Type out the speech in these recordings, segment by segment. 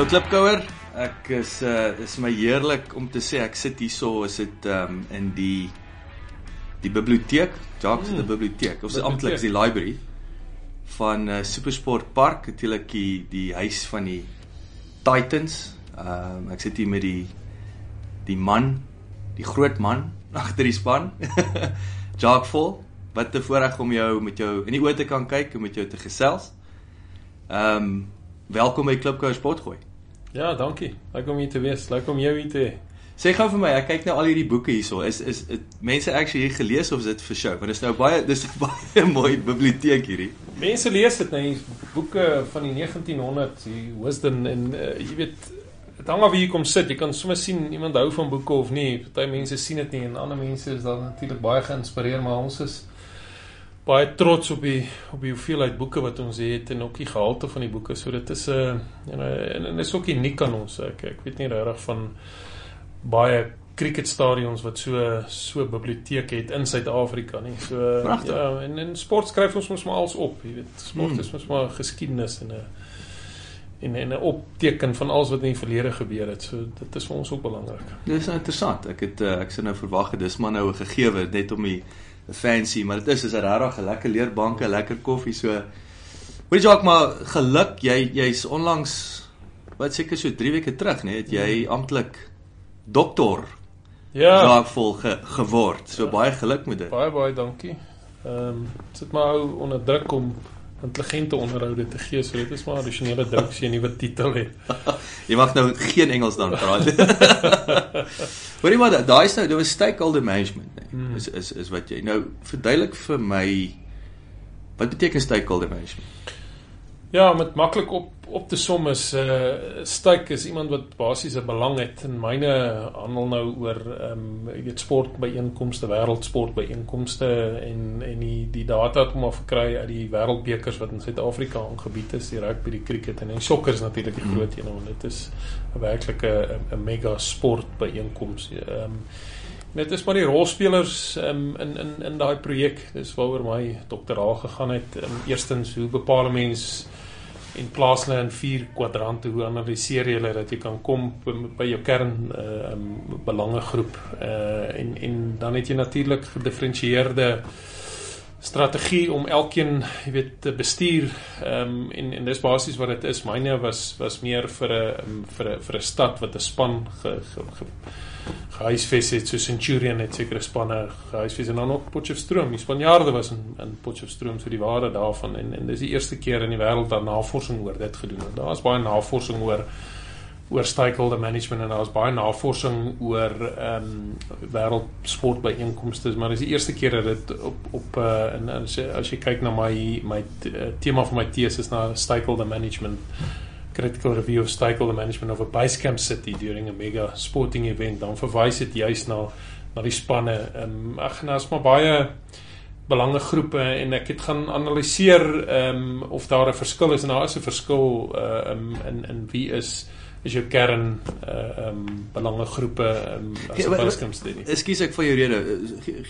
Hallo Klipkouer, ek is uh is my heerlik om te sê ek sit hierso is dit um in die die biblioteek, Jacques se mm. biblioteek. Of se amptelik is die library van uh, Supersport Park, natuurlik die die huis van die Titans. Um ek sit hier met die die man, die groot man agter die span. Jacques Vol, wat 'n voorreg om jou met jou in die oë te kan kyk en met jou te gesels. Um welkom by Klipkou Sportgooi. Ja, dankie. Lekker om hier te wees. Lekker om jou hier te hê. Sê gou vir my, ek kyk nou al hierdie boeke hierso. Is is het, mense actually hier gelees of is dit vir show? Want dit is nou baie dis 'n baie mooi biblioteek hierdie. Mense lees dit nou, boeke van die 1900s, die Wisdom en uh, jy weet dit hang af wie jy kom sit. Jy kan sommer sien iemand hou van boeke of nie. Party mense sien dit nie en ander mense is dan natuurlik baie geïnspireer, maar ons is baie trots op die op die hoeveelheid boeke wat ons het en ook die gehalte van die boeke. So dit is 'n uh, en, en en is ook uniek aan ons. Ek ek weet nie regtig van baie cricketstadions wat so so biblioteek het in Suid-Afrika nie. So Prachtig. ja, en in sport skryf ons mos maar alles op, jy weet. Sport hmm. is mos maar geskiedenis en 'n en 'n opteken van alles wat in die verlede gebeur het. So dit is vir ons ook belangrik. Dis nou interessant. Ek het uh, ek sou nou verwag het dis maar nou 'n gegewe net om die fancy, maar dit is is 'n regtig lekker leerbanke, lekker koffie so. Weet jy ook maar geluk, jy jy's onlangs wat seker so 3 weke terug, nee, het jy hmm. amptelik dokter. Ja, daar vol ge, geword. So ja. baie geluk met dit. Baie baie dankie. Ehm um, sit maar ou onder druk om intelligente onderhoude te gee. So dit is maar addisionele druk as jy 'n nuwe titel het. jy mag nou geen Engels dan praat. Hoorie maar daai is nou dit was stakeholder management nee. Hmm. Is is is wat jy nou verduidelik vir my wat beteken stakeholder management? Ja, met maklik op op te som is uh styk is iemand wat basies 'n belang het in myne handel nou oor ehm um, jy weet sport by einkomste, wêreldsport by einkomste en en die die data wat ons gekry uit die wêreldbekers wat in Suid-Afrika aangebied is, die rugby, die cricket en die sokker is natuurlik die groot een want dit is 'n werklike 'n mega sport by einkomste. Ehm um, Net is maar die rolspelers um, in in in daai projek. Dis waaroor my doktoraal gegaan het. Um, eerstens hoe bepaal 'n mens en plaas hulle in vier kwadrante hoe analiseer jy hulle dat jy kan kom by jou kern uh um, belangegroep uh en en dan het jy natuurlik gedifferensieerde strategie om elkeen jy weet te bestuur um en en dis basies wat dit is myne was was meer vir 'n vir 'n vir 'n stad wat 'n span ge, ge, ge gehuisves het so Centurion het sekere spanne gehuisves en dan ook Potchefstroom. Die Spanjaarde was in in Potchefstroom so die waarde daarvan en en dis die eerste keer in die wêreld dat navorsing oor dit gedoen word. Daar's baie navorsing oor oor stakeholder management en daar's baie navorsing oor ehm um, wêreldsport by inkomste, maar dis die eerste keer dat dit op op uh, en as jy, as jy kyk na my my uh, tema van my tesis na stakeholder management critical review of stakeholder management of a base camp city during a mega sporting event dan verwys dit juis na na die spanne. Ehm um, ag nou is maar baie belangegroepe en ek het gaan analiseer ehm um, of daar 'n verskil is en daar is 'n verskil uh, um, in in wie is is jou kern uh um, belangegroepe um, as 'n basisstudie. Ekskuus ek vir jou rede.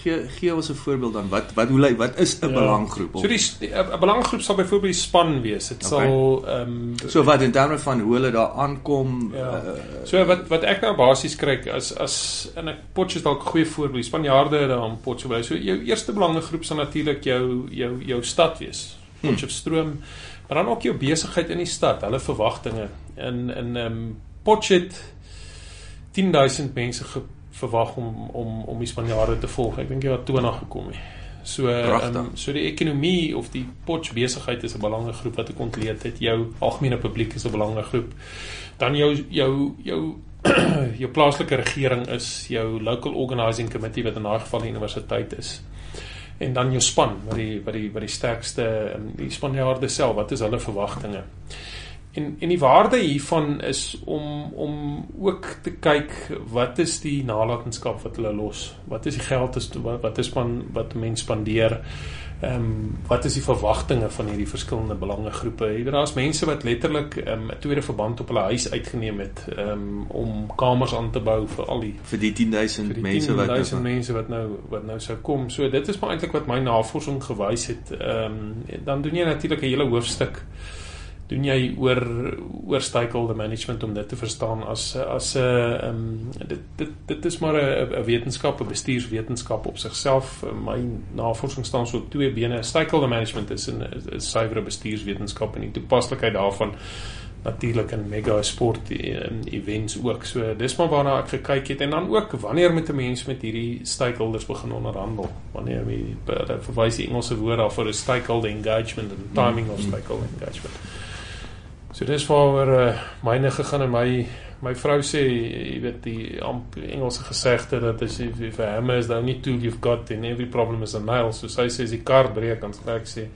Gee gee ons 'n voorbeeld dan. Wat wat hoe lyk wat is 'n ja. belanggroep? So die 'n belanggroep sal byvoorbeeld die span wees. Dit okay. sal ehm um, So wat in terme van hoe hulle daar aankom. Ja. Uh, so wat wat ek nou basies kry as as in 'n potjie dalk 'n goeie voorbeeld. Spanjaarde daar aan potjie by. So jou eerste belangegroep sal natuurlik jou jou jou stad wees. Potchefstroom. Hmm maar dan ook jou besigheid in die stad, hulle verwagtinge. In in ehm um, Potchet 10000 mense verwag om om om die Spanjaarde te volg. Ek dink jy het 20 gekom nie. So ehm um, so die ekonomie of die Potch besigheid is 'n belangrike groep wat ek ontleed het. Jou algemene publiek is 'n belangrike groep. Dan jou jou jou jou plaaslike regering is jou local organizing committee wat in daai geval die universiteit is en dan jou span wat die wat die wat die sterkste um, die spanjaarde self wat is hulle verwagtinge en en die waarde hiervan is om om ook te kyk wat is die nalatenskap wat hulle los wat is die geld is wat, is van wat mense spandeer ehm um, wat is die verwagtinge van hierdie verskillende belangegroepe? Daar's mense wat letterlik ehm, 'n um, tweede verband op hulle huis uitgeneem het um, om kamers aan te bou vir al die vir die 10000 mense wat 10000 nou, mense wat nou wat nou sou kom. So dit is maar eintlik wat my navorsing gewys het. Ehm um, dan doen jy natuurlik 'n hele hoofstuk doen jy oor oor stakeholder management om dit te verstaan as as 'n uh, um, dit dit dit is maar 'n 'n wetenskap, 'n bestuurswetenskap op sigself. My navorsing staan so op twee bene. Stakeholder management is 'n suiwere bestuurswetenskap en die toepaslikheid daarvan natuurlik in mega sport en events ook. So dis maar waarna ek gekyk het en dan ook wanneer moet 'n mens met hierdie stakeholders begin onderhandel? Wanneer jy verwys die Engelse woord daarvoor is stakeholder engagement and timing of mm. stakeholder engagement. So dis waaroor uh, myne gegaan en my my vrou sê jy weet die amp Engelse gesegde dat as jy vir hom is dan nie tool you've got in every problem is a nail so sy sê as die kar breek dan sê ek sê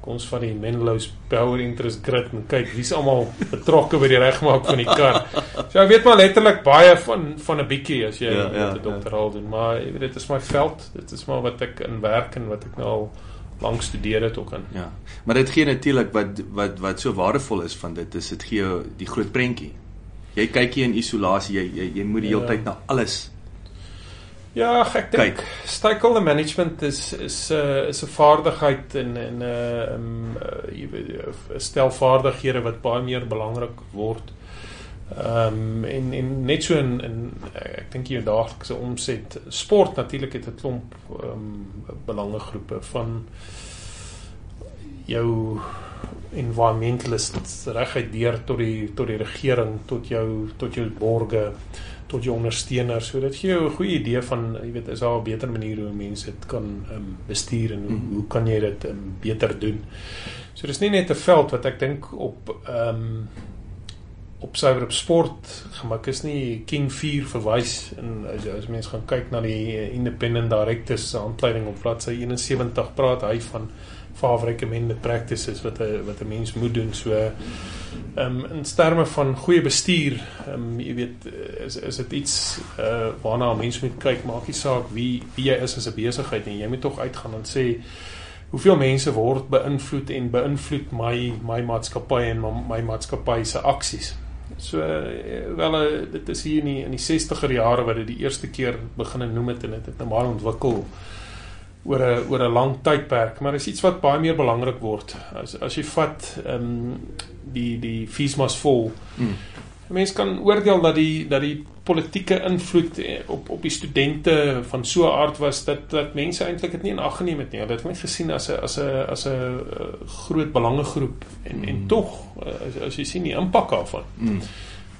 kom ons van die Menlo's power interest grid en kyk wie's almal betrokke by die regmaak van die kar. So ek weet maar letterlik baie van van 'n bietjie as jy ja, met 'n ja, doktoraal ja. doen maar jy weet dit is my veld dit is maar wat ek in werk en wat ek nou al lank studeer het ook aan. Ja. Maar dit gee natuurlik wat wat wat so waardevol is van dit is dit gee jou die groot prentjie. Jy kyk hier in isolasie, jy jy, jy moet die hele ja. tyd na alles. Ja, ek dink stakeholder management is is 'n uh, is 'n vaardigheid en en 'n uh, um, uh, jy weet stel vaardighede wat baie meer belangrik word. Ehm um, en en net so in in ek dink jy daaglikse omset sport natuurlik het 'n klomp ehm um, belangegroepe van jou environmentalists reguit deur tot die tot die regering tot jou tot jou borgers tot jou ondersteuners so dit gee jou 'n goeie idee van jy weet is daar 'n beter manier hoe mense dit kan um, bestuur en hoe, -hmm. hoe kan jy dit um, beter doen so dis nie net 'n veld wat ek dink op ehm um, op suiwer op sport gemak is nie King 4 verwys en as as mense gaan kyk na die independent directors se aanleiding op bladsy 71 praat hy van five recommended practices wat 'n wat 'n mens moet doen. So ehm um, in terme van goeie bestuur ehm um, jy weet is is dit iets uh, waarna mense moet kyk. Maak nie saak wie wie jy is as 'n besigheid en jy moet tog uitgaan en sê hoeveel mense word beïnvloed en beïnvloed my my maatskappy en my, my maatskappy se aksies So eh, wel eh, dit is hier in die, in die 60er jare wat dit die eerste keer begin noem het en dit het nou maar ontwikkel oor 'n oor 'n lang tydperk, maar is iets wat baie meer belangrik word. As as jy vat ehm um, die die fees must fall. Mm. Mense kan oordeel dat die dat die politieke invloed eh, op op die studente van so 'n aard was dat dat mense eintlik dit nie in ag geneem het nie. Hulle het net gesien as 'n as 'n as 'n eh, groot belangegroep en mm. en tog eh, as, as jy sien die impak daarvan. Mm.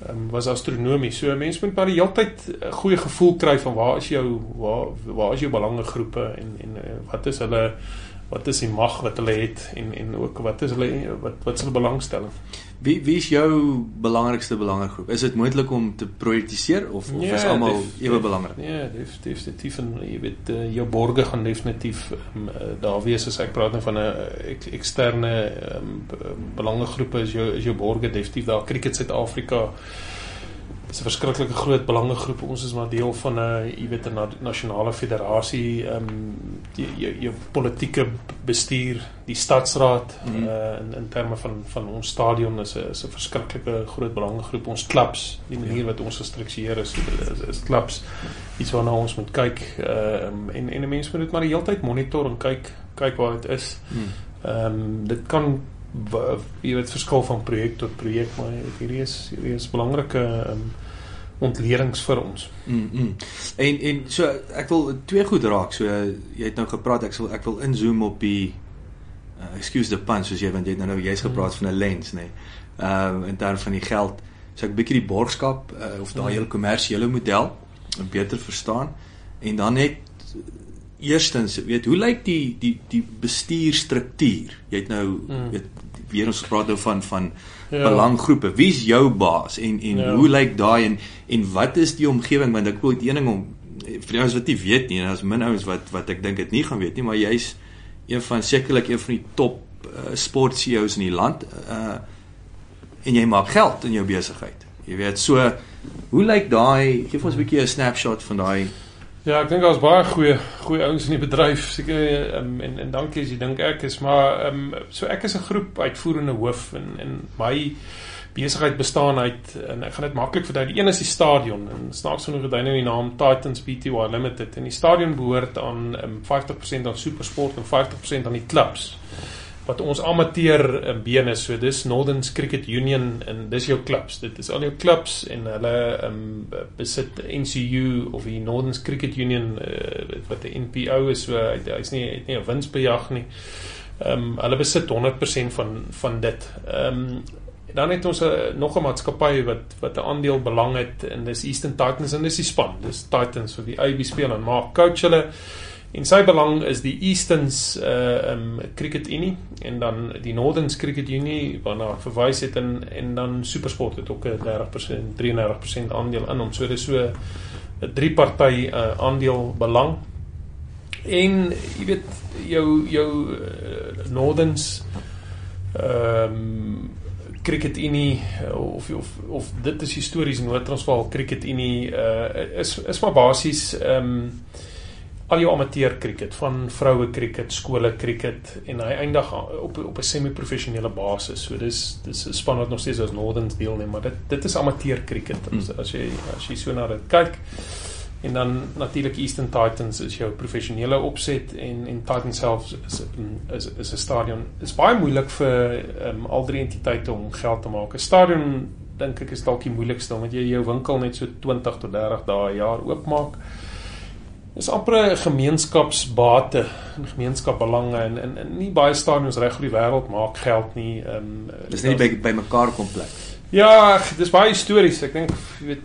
Um, was astronomies. So mense moet maar die hele tyd 'n goeie gevoel kry van waar is jou waar waar is jou belangegroepe en en wat is hulle wat is die mag wat hulle het en en ook wat is hulle wat wat is hulle belangstelling? Wie wie is jou belangrikste belangegroep? Is dit moontlik om te prioritiseer of of ja, is almal ewe belangrik? Ja, definitief en jy weet uh, jou borge gaan definitief um, daar wees as ek praat nou van 'n ek, eksterne um, belangegroepe is jou is jou borge definitief daar Cricket Suid-Afrika is 'n verskriklike groot belangegroep. Ons is maar deel van 'n, jy weet, 'n nasionale federasie, ehm um, jou, jou politieke bestuur, die stadsraad mm. uh, in in terme van van ons stadion is 'n is 'n verskriklike groot belangegroep. Ons klubs, die manier ja. wat ons gestruktureer is, is, is klubs iets waarna ons moet kyk ehm um, en en 'n mens moet dit maar die hele tyd monitor en kyk kyk waar dit is. Mm. Ehm um, dit kan jy weet verskil van projek tot projek maar hierdie is hierdie is belangrike um, ontlerings vir ons. Mm, mm. En en so ek wil twee goed raak. So jy het nou gepraat ek sal ek wil inzoom op die uh, excuse the pun soos jy want jy het nou nou jy's gepraat mm. van 'n lens nê. Nee. Ehm uh, in terme van die geld. So ek bietjie die borgskap uh, of daai mm. hele kommersiële model beter verstaan en dan net eerstens weet hoe lyk die die die bestuurstruktuur jy het nou mm. weet weer ons gepraat nou van van ja. belanggroepe wie's jou baas en en ja. hoe lyk daai en en wat is die omgewing want ek wil dit een ding om vir ouens wat nie weet nie en daar's min ouens wat wat ek dink dit nie gaan weet nie, maar jy's een van sekerlik een van die top uh, sport CEOs in die land. Uh en jy maak geld in jou besigheid. Jy weet, so hoe lyk daai? Gee vir ons 'n bietjie 'n snapshot van daai Ja, ek dink daar's baie goeie goeie ouens in die bedryf. Seker um, en en dankie as jy dink ek is, maar ehm um, so ek is 'n groep uitvoerende hoof en en my besigheid bestaan uit en ek gaan dit maklik verduidelik. Die een is die stadion en snaaks genoeg het hy nou die naam Titans Pty Limited en die stadion behoort aan um, 50% aan Supersport en 50% aan die klubs wat ons amateur um, been is. So dis Northern Cricket Union en dis jou klubs. Dit is al jou klubs en hulle um, besit NCU of die Northern Cricket Union uh, wat 'n NPO is. So hy's nie het nie 'n winsbejag nie. Ehm um, hulle besit 100% van van dit. Ehm um, dan het ons 'n uh, nog 'n maatskappy wat wat 'n aandeel belang het in dis Eastern Titans en dis die span. Dis Titans vir die AB speel en maak coach hulle En sy belang is die Easterns uh um Cricket Unie en dan die Northerns Cricket Unie waarna verwys het en en dan SuperSport het ook 'n 30% 33% aandeel in hom. So dis so 'n drie party uh aandeel belang. En jy weet jou jou uh, Northerns ehm um, Cricket Unie of of of dit is histories Noord-Transvaal Cricket Unie uh is is maar basies ehm um, al jou amateur cricket van vroue cricket, skole cricket en hy eindig op op 'n semi-professionele basis. So dis dis 'n span wat nog steeds as Northerns deelneem, maar dit dit is amateur cricket as, as jy as jy so na dit kyk. En dan natuurlik Eastern Titans is jou professionele opset en en Titans self is is is 'n stadion. Is baie moeilik vir um, al drie entiteite om geld te maak. 'n Stadion dink ek is dalk die moeilikste omdat jy jou winkel net so 20 tot 30 dae 'n jaar oopmaak is amper 'n gemeenskapsbate en gemeenskapbelange en, en en nie baie stadions reg oor die wêreld maak geld nie. Ehm um, dis nie by by mekaar kom plek. Ja, dis baie stories. Ek dink jy weet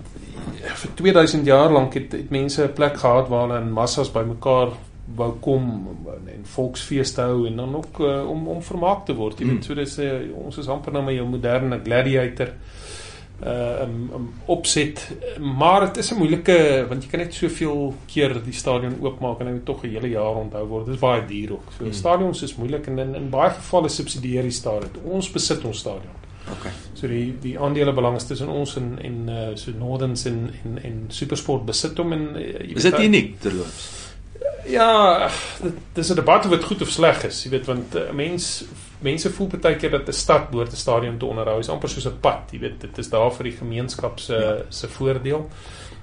vir 2000 jaar lank het, het mense 'n plek gehad waar hulle in massas bymekaar wou kom en volksfeeste hou en dan ook uh, om om vermaak te word. Jy weet, mm. so dis uh, ons is amper nou met jou moderne gladiator uh um, um opset maar dit is 'n moeilike want jy kan net soveel keer die stadion oopmaak en hy moet tog 'n hele jaar onthou word. Dit is baie duur ook. So hmm. stadions is moeilik en in, in baie gevalle subsidieer die staat dit. Ons besit ons stadion. OK. So die die aandele belang is tussen ons en en uh so Northerns en en en Supersport besit hom en uh, Is dit uniek terloops? Ja, dis 'n debat of dit goed of sleg is. Jy weet want 'n uh, mens mense voel baie keer dat 'n stad behoort 'n stadion te onderhou. Dit is amper soos 'n pad, jy weet, dit is daar vir die gemeenskap se ja. se voordeel.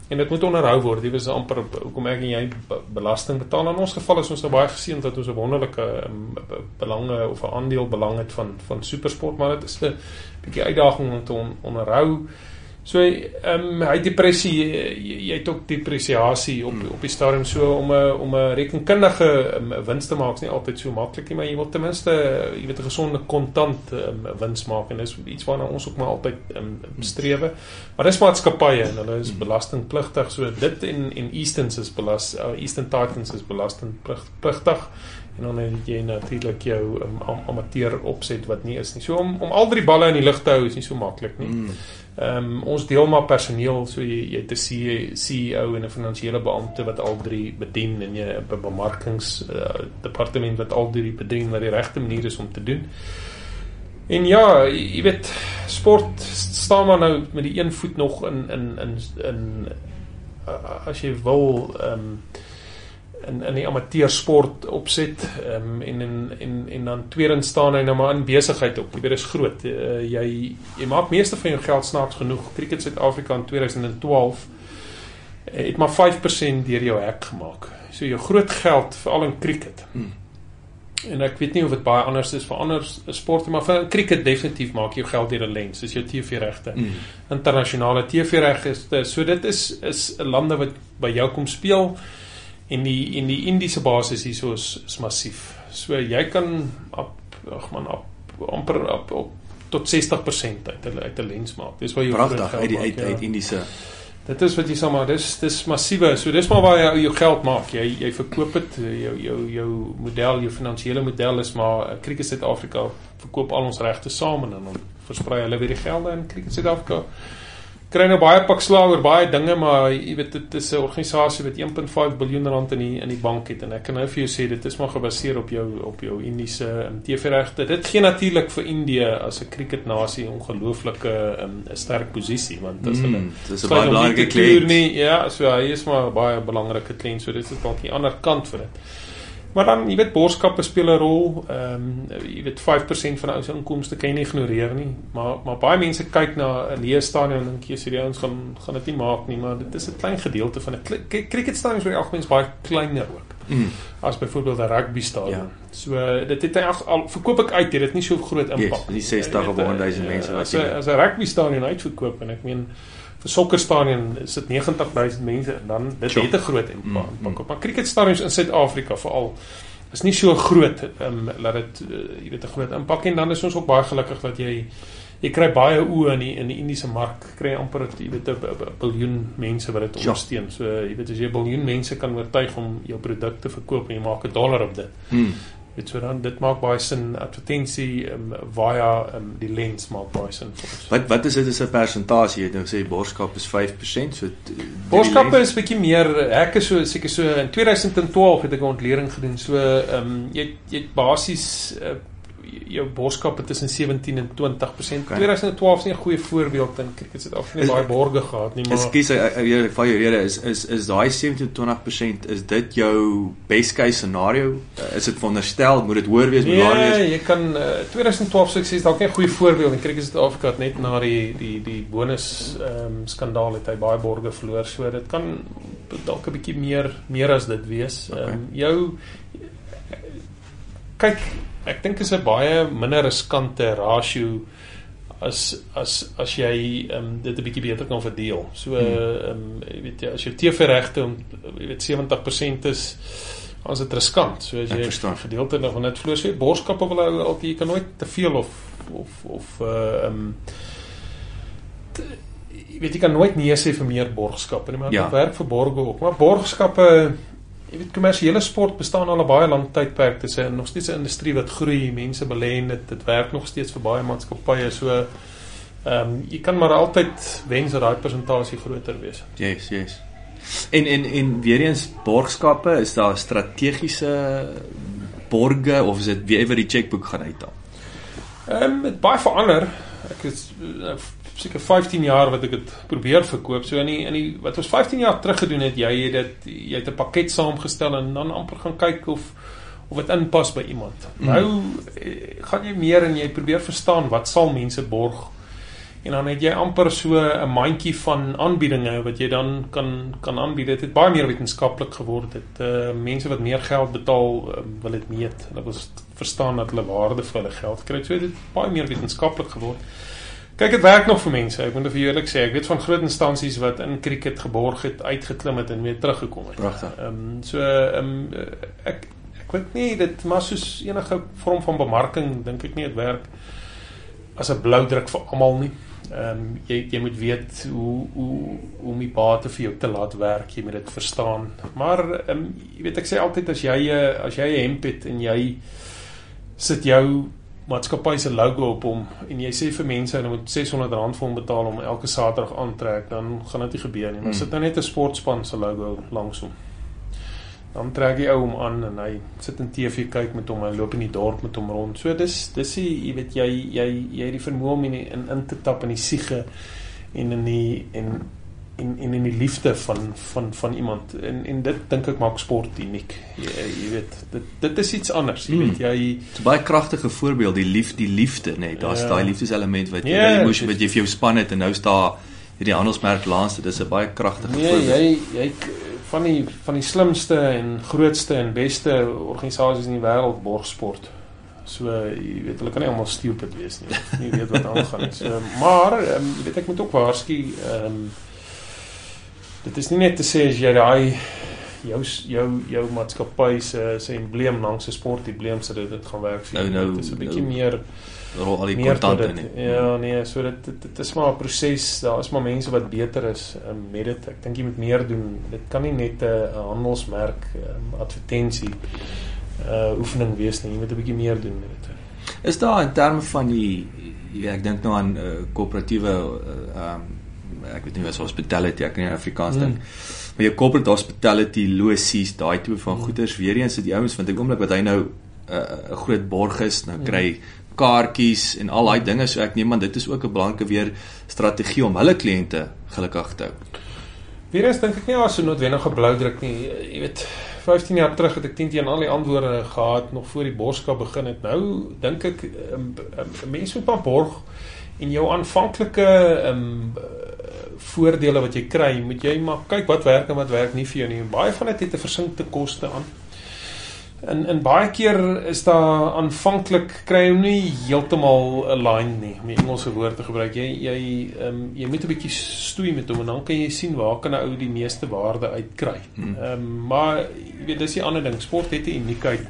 En dit moet onderhou word. Dit is amper hoekom ek en jy belasting betaal. In ons geval is ons nou baie geseënd dat ons 'n wonderlike um, belange of 'n aandeel belang het van van supersport, maar dit is 'n bietjie uitdaging om te on, onderhou. So ehm um, hy depressie jy, jy het ook depresiasie op hmm. op die stadium so om 'n om 'n rekenkundige um, wins te maak is nie altyd so maklik nie maar jy wil ten minste jy weet 'n gesonde kontant um, wins maak en dis iets waarna ons ook maar altyd um, strewe. Maar dis maatskappye en hulle is hmm. belastingpligtig so dit en en Easterns is belas uh, Eastern Titans is belastingpligtig en dan het jy natuurlik jou um, amateur opset wat nie is nie. So om om al drie balle in die lug te hou is nie so maklik nie. Mm. Ehm um, ons deel maar personeel so jy jy het 'n CEO en 'n finansiële beampte wat al drie bedien en jy 'n bemarkings uh, departement wat al drie bedien wat die regte manier is om te doen. En ja, jy weet sport staan maar nou met die een voet nog in in in in uh, as jy wil ehm um, in in die amateursport opset um, en en en en dan tweedens staan hy nou maar in besigheid op. Jy weet dit is groot. Uh, jy jy maak meeste van jou geld snaaks genoeg. Cricket Suid-Afrika in 2012 eh, het maar 5% deur jou hek gemaak. So jou groot geld veral in cricket. Hmm. En ek weet nie of dit baie anders is vir ander sporte maar vir cricket definitief maak jy geld deur 'n lens, soos jou TV-regte. Mm. Internasionale TV-regte. So dit is is 'n lande wat by jou kom speel en die en die Indiese basis hierso is, is massief. So jy kan ag man op amper op, op tot 60% uit hulle uit 'n lens maak. Dis waar jy pragtig uit die uit, ja. uit Indiese Dit is wat jy sê maar dis dis massiewe. So dis maar waar jy jou geld maak. Jy jy verkoop dit jou jou jou model, jou finansiële model is maar Cricket Suid-Afrika verkoop al ons regte saam en dan versprei hulle weer die gelde in Cricket Suid-Afrika kry nou baie pak slaag oor baie dinge, maar jy weet dit is 'n organisasie wat 1.5 biljoen rand in die in die bank het en ek kan nou vir jou sê dit is maar gebaseer op jou op jou Indiese um, TV-regte. Dit gee natuurlik vir Indië as 'n cricketnasie ongelooflike 'n um, sterk posisie want as hulle Mm, dis 'n baie belangrike kliënt. ja, so hy is maar 'n baie belangrike kliënt, so dit is dalk die ander kant vir dit. Maar dan, jy weet, borskappe speel 'n rol. Ehm um, jy weet 5% van ou se inkomste kan jy nie ignoreer nie. Maar maar baie mense kyk na 'n leë stadion en dink jy sê die ouens gaan gaan dit nie maak nie, maar dit is 'n klein gedeelte van 'n cricketstadion oor die algemeen is baie kleiner ook Mm. as byvoorbeeld 'n rugby stadion. Ja. So dit het al, al verkoop ek uit, dit het nie so groot impak. Yes, nie 60 of Jy weet, 100 000 eh, mense wat jy- as 'n rugby stadion uitverkoop en ek meen sokkerstadion is dit 90000 mense en dan dit Sure. het 'n groot impak. Mm, Mm, mm. Maar cricketstadions in Suid-Afrika veral is nie so groot um, dat dit uh, jy weet 'n groot impak en dan is ons ook baie gelukkig dat jy jy kry baie oë in die in die Indiese mark kry amper jy weet 'n biljoen mense wat dit Ja. ondersteun. So jy weet as jy 'n biljoen mense kan oortuig om jou produk te verkoop en jy maak 'n dollar op dit. Mm. Weet so dan dit maak baie sin advertensie um, via um, die lens maak baie sin vir ons. Wat wat is dit as 'n persentasie? Jy nou gesê borskap is 5%, so Borskappe is bietjie meer ek is so seker so in 2012 het ek 'n ontlering gedoen. So ehm um, jy jy basies uh, jou borskappe tussen 17 en 20%. Okay. 2012 is nie 'n goeie voorbeeld in cricket Suid-Afrika nie baie borge gehad nie, maar Ekskuus, ek val jou rede is is is daai 27-20% is dit jou best case scenario? Uh, Is dit veronderstel moet dit hoër wees, moet laer wees? Nee, jy kan uh, 2012 sukses dalk nie 'n goeie voorbeeld in cricket Suid-Afrika het net na die die die bonus ehm um, skandaal het hy baie borge verloor. So dit kan dalk 'n bietjie meer meer as dit wees. Ehm Okay. um, jou kyk, ek dink is 'n baie minder riskante rasio as as as jy um, dit 'n bietjie beter kan verdeel. So ehm um, jy weet jy as jou TV-regte om jy weet 70% is as dit riskant. So as jy gedeelte nog dit verloor, so borskappe wil hou altyd jy kan nooit te veel of of of uh um te, jy weet jy kan nooit nee sê vir meer borgskappe nie, maar Ja. dit werk vir borge ook. Maar borgskappe jy weet kommersiële sport bestaan al 'n baie lang tydperk. Dit is 'n nog steeds 'n industrie wat groei, mense belê in dit. Dit werk nog steeds vir baie maatskappye. So ehm um, jy kan maar altyd wens dat daai persentasie groter wees. Yes, yes. En en en weer eens borgskappe, is daar strategiese borge of is dit wie ewer die chequeboek gaan uithaal? Ehm um, dit baie verander. Ek is uh, seker 15 jaar wat ek dit probeer verkoop. So in die in die wat ons 15 jaar terug gedoen het, jy het dit jy het 'n pakket saamgestel en dan amper gaan kyk of of dit inpas by iemand. Mm. Nou eh, gaan jy meer en jy probeer verstaan wat sal mense borg. En dan het jy amper so 'n mandjie van aanbiedinge wat jy dan kan kan aanbied. Dit het baie meer wetenskaplik geword. Dit uh mense wat meer geld betaal, uh, wil dit meet. Hulle wil verstaan dat hulle waarde vir hulle geld kry. So dit het baie meer wetenskaplik geword. Kyk, dit werk nog vir mense. Ek moet vir jou eerlik sê, ek weet van groot instansies wat in cricket geborg het, uitgeklim het en weer teruggekom het. Pragtig. Ehm um, so ehm um, ek ek weet nie dit maar soos enige vorm van bemarking dink ek nie dit werk as 'n blou druk vir almal nie. Ehm um, jy jy moet weet hoe hoe hoe om die bate vir jou te laat werk, jy moet dit verstaan. Maar ehm um, jy weet ek sê altyd as jy as jy 'n hemp het en jy sit jou maatskappy se logo op hom en jy sê vir mense hulle moet R600 vir hom betaal om elke Saterdag aan te trek, dan gaan dit nie gebeur nie. Maar Hmm. sit nou net 'n sportspan se logo langs hom. Dan trek jy ou hom aan en hy sit in TV kyk met hom, hy loop in die dorp met hom rond. So dis dis die, jy weet jy jy jy het die vermoë om in, die, in in te tap in die siege en in die en en en in die liefde van van van iemand en en dit dink ek maak sport uniek. Jy, jy weet dit dit is iets anders. Jy Hmm. weet jy Dit's 'n baie kragtige voorbeeld, die lief die liefde, nê. Nee, Daar's Ja. daai liefdeselement wat jy Ja, jy moes dit- wat jy vir jou span het en nou is daar hierdie handelsmerk laaste. Dis 'n baie kragtige Nee, voorbeeld. jy jy van die van die slimste en grootste en beste organisasies in die wêreld borg sport. So jy weet hulle kan nie almal stupid wees nie. Nie weet wat aangaan. So maar um, jy weet ek moet ook waarsku ehm um, dit is nie net te sê as jy daai jou jou jou maatskappy se se embleem langs 'n sportembleem sit dit dit gaan werk vir Nou, jou. nou, dit is 'n nou. bietjie meer Rol al die kontante nie. Ja, nee, so dit dit, dit is maar 'n proses. Daar is maar mense wat beter is um, met dit. Ek dink jy moet meer doen. Dit kan nie net 'n uh, handelsmerk um, advertensie uh oefening wees nie. Jy moet 'n bietjie meer doen met dit. Is daar in terme van die ja, ek dink nou aan uh, koöperatiewe uh, um ek weet nie wat hospitality ek kan nie Afrikaans dink. Mm. Maar jou corporate hospitality logies, daai tipe van mm. goederes weer eens sit die ouens vind ek oomblik wat hy nou 'n uh, groot borg is, nou kry mm kaartjies en al daai dinge so ek neem aan dit is ook 'n belangrike weer strategie om hulle kliënte gelukkig te hou. Weer eens dink ek nie as so noodwendige blou druk nie. Jy weet 15 jaar terug het ek teen teen al die antwoorde gehad nog voor die borskap begin het. Nou dink ek um, um, mense moet maar borg en jou aanvanklike um, voordele wat jy kry, moet jy maar kyk wat werk en wat werk nie vir jou nie. Baie van dit het 'n versinkte koste aan. En en baie keer is daar aanvanklik kry jy nie heeltemal aligned nie om die Engelse woord te gebruik. Jy jy ehm um, jy moet 'n bietjie stoei met hom en dan kan jy sien waar kan 'n ou die meeste waarde uitkry. Hmm. Ehm um, maar jy weet dis die ander ding. Sport het 'n uniekheid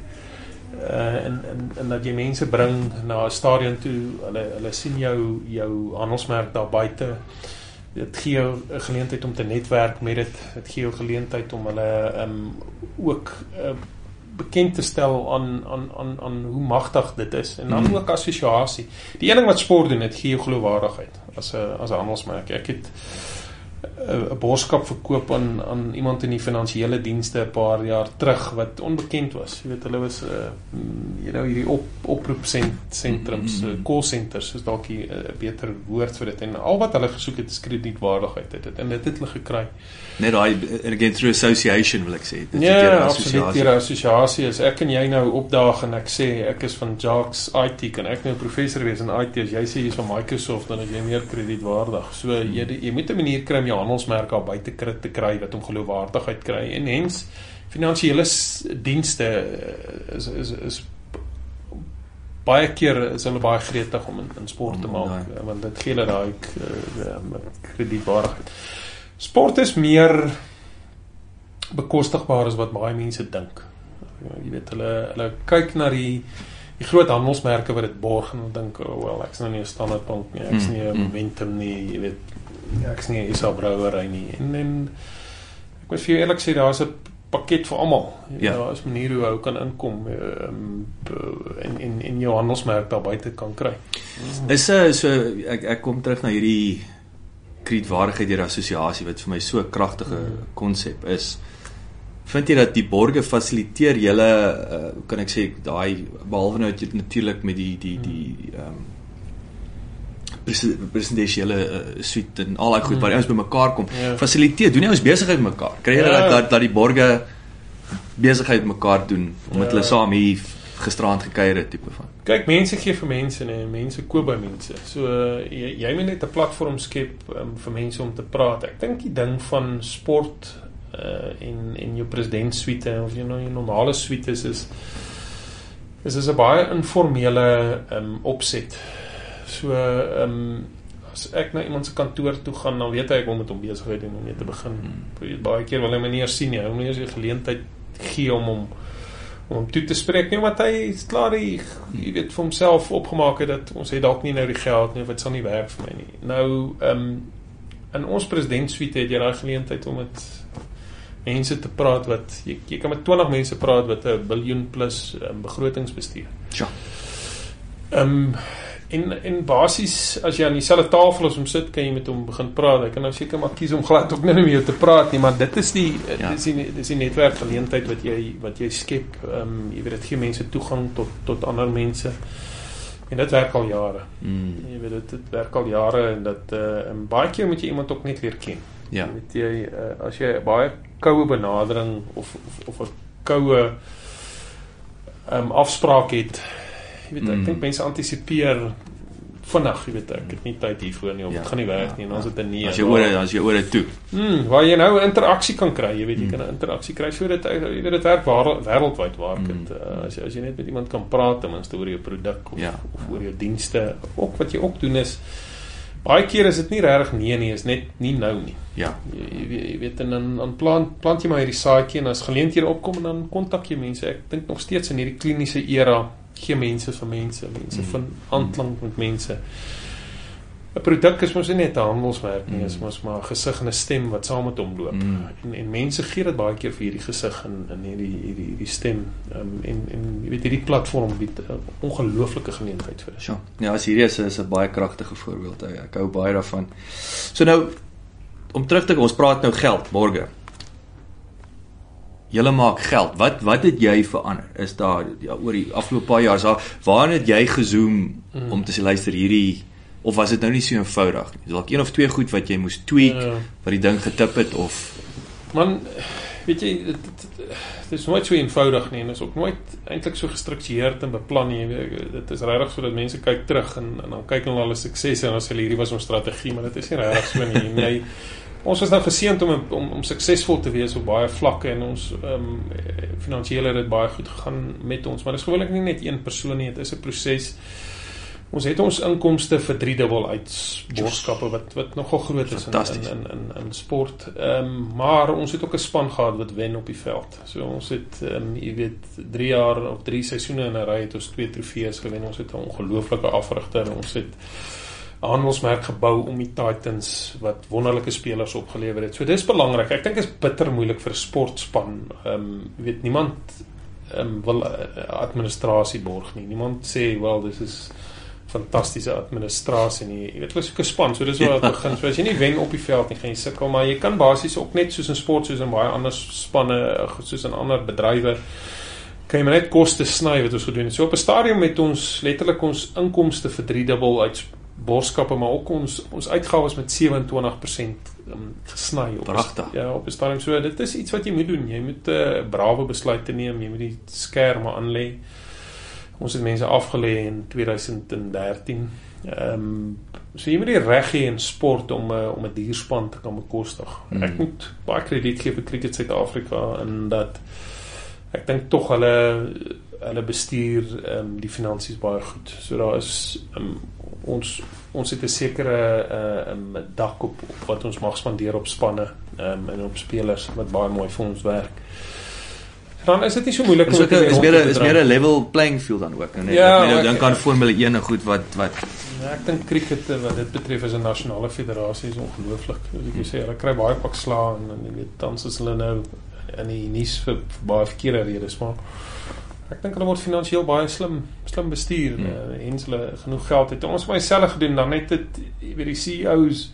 uh en en en dat jy mense bring na 'n stadion toe. Hulle hulle sien jou jou handelsmerk daar buite. Dit gee jou 'n geleentheid om te netwerk met dit. Dit gee jou geleentheid om hulle ehm um, ook uh, bekend te stel aan aan aan aan hoe magtig dit is en dan mm. ook assosiasie. Die een ding wat sport doen, dit gee jou geloofwaardigheid as 'n as 'n handelsmerk. Ek het 'n boodskap verkoop aan aan iemand in die finansiële dienste 'n paar jaar terug wat onbekend was. Jy weet hulle was 'n uh, eh, you know hierdie op oproep sentrums, mm -hmm. call centers, is dalk 'n uh, beter woord vir dit en al wat hulle gesoek het is kredietwaardigheid. Dit en dit het hulle gekry net daai again through association wil ek sê dit ja, is 'n assosiasie. Assosiasie is ek en jy nou opdaag en ek sê ek is van Jacks IT kan ek nou professor wees in IT as jy sê jy's van Microsoft dan is jy meer kredietwaardig. So jy jy moet 'n manier kry jou handelsmerk daar buite krit te kry wat hom geloofwaardigheid kry en hens finansiële dienste eh, is is is baie keer is hulle baie gretig om in, in sport te mm, maak mm, want dit gee hulle daai uh, kredietwaardigheid. Sport is meer bekostigbaar as wat baie mense dink. Jy weet hulle hulle kyk na die die groot handelsmerke wat dit borg en dink oh well ek's nou nie 'n standaard bank nie, ek's nie 'n mm, mm. momentum nie, jy weet ek's nie 'n Isa brouwery nie. En en ek moet vir jou eerlik sê daar's 'n pakket vir almal. Ja, daar is maniere hoe ou kan inkom um, en en en jou handelsmerk daar buite kan kry. Is 'n so ek ek kom terug na hierdie kredietwaardigheid deur assosiasie wat vir my so 'n kragtige konsep is. Vind jy dat die borge fasiliteer julle uh, kan ek sê daai behalwe nou natuurlik met die die die ehm um, presidentiële uh, suite en al daai goed waar ons bymekaar kom. Ja. Fasiliteer, doen jy ons besigheid mekaar? Kry jy ja. dat dat die borge besigheid mekaar doen omdat ja. hulle saam hier gisterand gekuier het tipe van. Kyk, mense gee vir mense en mense koop by mense. So jy, jy moet net 'n platform skep um, vir mense om te praat. Ek dink die ding van sport uh en en jou president suite of jy nou 'n normale suite is is is is 'n baie informele um opset. So um as ek na iemand se kantoor toe gaan, dan weet hy ek wil met hom besigheid doen om mee te begin. Hmm. Baie keer wil hy my nie eers sien nie. Hy wil nie eers die geleentheid gee om hom om toe te spreek nie want hy klaar hy, jy weet vir homself opgemaak het dat ons het dalk nie nou die geld nie of dit sal nie werk vir my nie. Nou ehm um, in ons president suite het jy daai geleentheid om met mense te praat wat jy, jy kan met 20 mense praat wat 'n biljoen plus um, begrotings bestuur. Ja. Ehm um, En en basies as jy aan dieselfde tafel as hom sit, kan jy met hom begin praat. Hy kan nou seker maar kies om glad ook nie met jou te praat nie, maar dit is die ja. dis die dis die netwerkgeleentheid wat jy wat jy skep. Ehm um, jy weet dit gee mense toegang tot tot ander mense. En dit werk al jare. Mm. Jy weet dit dit werk al jare en dat uh en baie keer moet jy iemand ook net leer ken. Ja. Jy weet jy uh, as jy baie koue benadering of of of 'n koue ehm um, afspraak het jy weet ek mm. dink mense antisipeer vinnig, jy weet ek het nie tyd hiervoor nie of dit ja, gaan nie werk ja, nie en ons ja. het 'n nee. As jy oor as jy oor dit toe. Mm, waar jy nou 'n interaksie kan kry, jy weet jy mm. kan 'n interaksie kry so dit jy weet dit werk wêreldwyd waar dit mm. uh, as jy as jy net met iemand kan praat ten minste oor jou produk of, ja, of oor jou dienste, ook wat jy ook doen is baie keer is dit nie regtig nee nie, is net nie nou nie. Ja. Jy, jy, jy weet en dan dan plant plant jy maar hierdie saadjie en as geleenthede opkom en dan kontak jy mense. Ek dink nog steeds in hierdie kliniese era gee mense vir mense, mense mm. vind aanklank met mense. 'n Produk is mos nie net 'n handelsmerk nie, mm. is mos maar 'n gesig en 'n stem wat saam met hom loop. Mm. En en mense gee dit baie keer vir hierdie gesig en in hierdie hierdie hierdie stem. Um, en en jy weet hierdie platform bied 'n ongelooflike geleentheid vir dit. Ja. Ja, as hierdie is is 'n baie kragtige voorbeeld. Ek hou baie daarvan. So nou om terug te kom, ons praat nou geld, borge. Julle maak geld. Wat wat het jy verander? Is daar ja, oor die afgelope paar jaar is daar waar het jy gezoom mm. om te sê luister hierdie of was dit nou nie so eenvoudig nie? Dalk een of twee goed wat jy moes tweak ja. wat die ding getip het of man weet jy dit, dit is nooit so eenvoudig nie en is ook nooit eintlik so gestruktureerd en beplan nie. Dit is regtig sodat mense kyk terug en en dan kyk hulle al die suksesse en as hulle hierdie was ons strategie, maar dit is nie regtig so nie. Jy ons was nou geseënd om om om suksesvol te wees op baie vlakke en ons ehm um, finansiëel het dit baie goed gegaan met ons, maar dit is gewoonlik nie net een persoon nie, dit is 'n proses. Ons het ons inkomste verdriedubbel uit borgskappe wat wat nogal groot is in in in in in sport. Ehm um, maar ons het ook 'n span gehad wat wen op die veld. So ons het ehm um, jy weet 3 jaar of 3 seisoene in 'n ry het ons twee trofees gewen. Ons het 'n ongelooflike afrigter. Ons het 'n handelsmerk gebou om die Titans wat wonderlike spelers opgelewer het. So dis belangrik. Ek dink dit is bitter moeilik vir 'n sportspan. Ehm um, jy weet niemand ehm um, wil uh, administrasie borg nie. Niemand sê wel dis is fantastiese administrasie nie. Jy weet, hulle is 'n span, so dis waar dit begin. So as jy nie wen op die veld nie, gaan jy sukkel, maar jy kan basies ook net soos in sport soos in baie ander spanne, soos in ander bedrywe kan jy net koste sny wat ons gedoen het. So op 'n stadium met ons letterlik ons inkomste verdriedubbel uit borskappe maar ook ons ons uitgawes met 27% um, ehm, gesny op Prachtig. ja op 'n stadium. So dit is iets wat jy moet doen. Jy moet 'n uh, brawe besluit te neem jy moet die skerme aan lê ons het mense afgelê in 2013 ehm um, so jy moet die reg hê in sport om uh, om 'n dierspan te kan bekostig. Hmm. ek moet baie krediet gee vir Cricket Suid-Afrika en dat ek dink tog hulle hulle bestuur ehm um, die finansies baie goed. So daar is um, ons ons het 'n sekere uh um, dak op, op wat ons mag spandeer op spanne um, en op spelers wat baie mooi vir ons werk. Dan is dit nie so moeilik om te is meer is meer 'n level playing field dan ook, nee. Ja, ek dink aan Formule 1 en goed wat wat ja, ek dink cricket wat dit betref is 'n nasionale federasie is ongelooflik. Soos ek sê, hulle kry baie pak slaag en, en jy weet tans is hulle nou in die nuus vir, vir baie verkeerde redes, maar Ek dink hulle word finansiëel baie slim slim bestuur hmm. uh, en hulle genoeg geld het. Ons het myself gedoen dan net dit weet die CEOs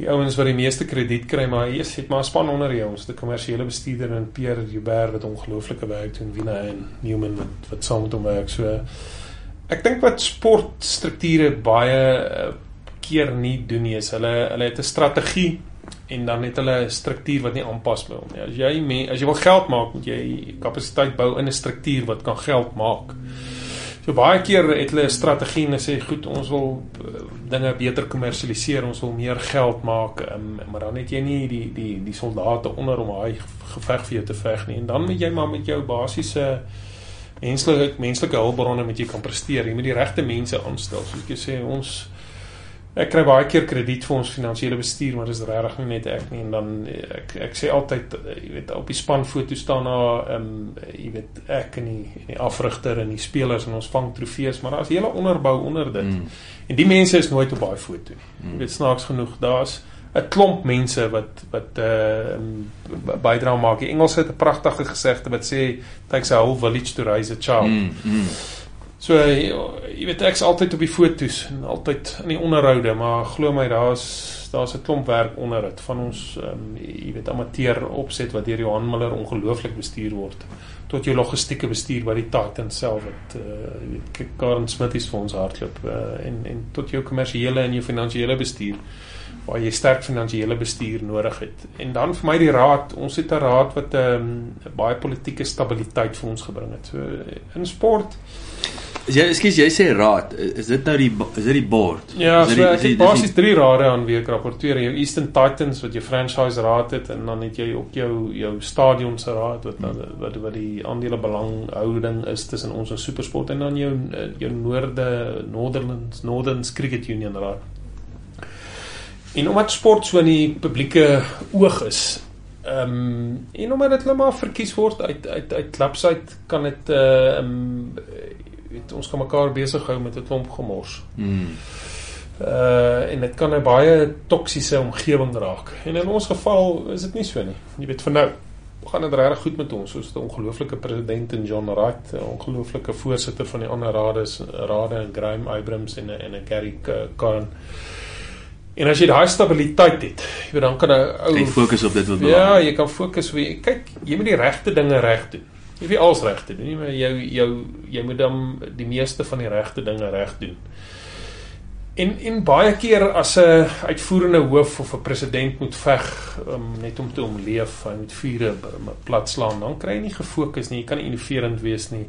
die ouens wat die meeste krediet kry maar hier sit maar 'n span onder jou. Ons het 'n kommersiële bestuurder en Pierre Joubert wat ongelooflike werk doen Wina en Newman wat wat saam met hom werk. So ek dink wat sportstrukture baie uh, keer nie doen nie is hulle hulle het 'n strategie en dan het hulle 'n struktuur wat nie aanpas by hom nie. As jy me, as jy wil geld maak, moet jy kapasiteit bou in 'n struktuur wat kan geld maak. So baie keer het hulle 'n strategie en sê goed, ons wil uh, dinge beter kommersialiseer, ons wil meer geld maak, um, maar dan het jy nie die die die soldate onder om daai geveg vir jou te veg nie. En dan moet jy maar met jou basiese menslike menslike hulpbronne met jy kan presteer. Jy moet die regte mense aanstel. Soos ek sê, ons ek kry baie keer krediet vir ons finansiële bestuur, maar dis regtig nie net ek nie en dan ek ek sê altyd jy weet op die spanfoto staan daar ehm um, jy weet ek en die, die afrigter en die spelers en ons vang trofees, maar daar's hele onderbou onder dit. Mm. En die mense is nooit op daai foto nie. Mm. Jy weet snaaks genoeg, daar's 'n klomp mense wat wat uh um, bydra maak. Die Engels het 'n pragtige gesegde wat sê takes a whole village to raise a child. Mm. Mm. So jy weet ek's altyd op die fotos en altyd in die onderhoude, maar glo my daar's daar's 'n klomp werk onder dit van ons um, jy weet amateur opset wat deur Johan Miller ongelooflik bestuur word tot jou logistieke bestuur wat die Titan self het uh, jy weet Karen Smith is vir ons hardloop uh, en en tot jou kommersiële en jou finansiële bestuur waar jy sterk finansiële bestuur nodig het. En dan vir my die raad, ons het 'n raad wat 'n um, baie politieke stabiliteit vir ons gebring het. So in sport Is jy ekskuus jy sê raad, is dit nou die is dit die board? Ja, so die, ek het basies drie rade aan wie ek rapporteer. Jou Eastern Titans wat jou franchise raad het en dan het jy ook jou jou stadion se raad wat wat wat, wat die aandele belanghouding is tussen ons en SuperSport en dan jou jou Noorde Northernlands Northern Cricket Union raad. En omdat sport so in die publieke oog is, ehm um, en omdat dit net maar verkies word uit uit uit klubs uit kan dit uh, ehm um, weet ons kan mekaar besig hou met 'n klomp gemors. Mm. Uh en dit kan 'n baie toksiese omgewing raak. En in ons geval is dit nie so nie. Jy weet vir nou gaan dit regtig goed met ons. Ons het 'n ongelooflike president in John Wright, 'n ongelooflike voorsitter van die ander rade, rade en Graham Abrams en en 'n Gary Kern. En as jy daai stabiliteit het, jy weet dan kan 'n ou Jy fokus op dit wat Ja, belangrik jy kan fokus op kyk, jy moet die regte dinge reg doen. Jy hoef nie alles reg te doen nie, maar jou jou jy moet dan die meeste van die regte dinge reg doen. En en baie keer as 'n uitvoerende hoof of 'n president moet veg um, net om te omleef, hy moet vure plat slaan, dan kry jy nie gefokus nie, jy kan nie innoverend wees nie.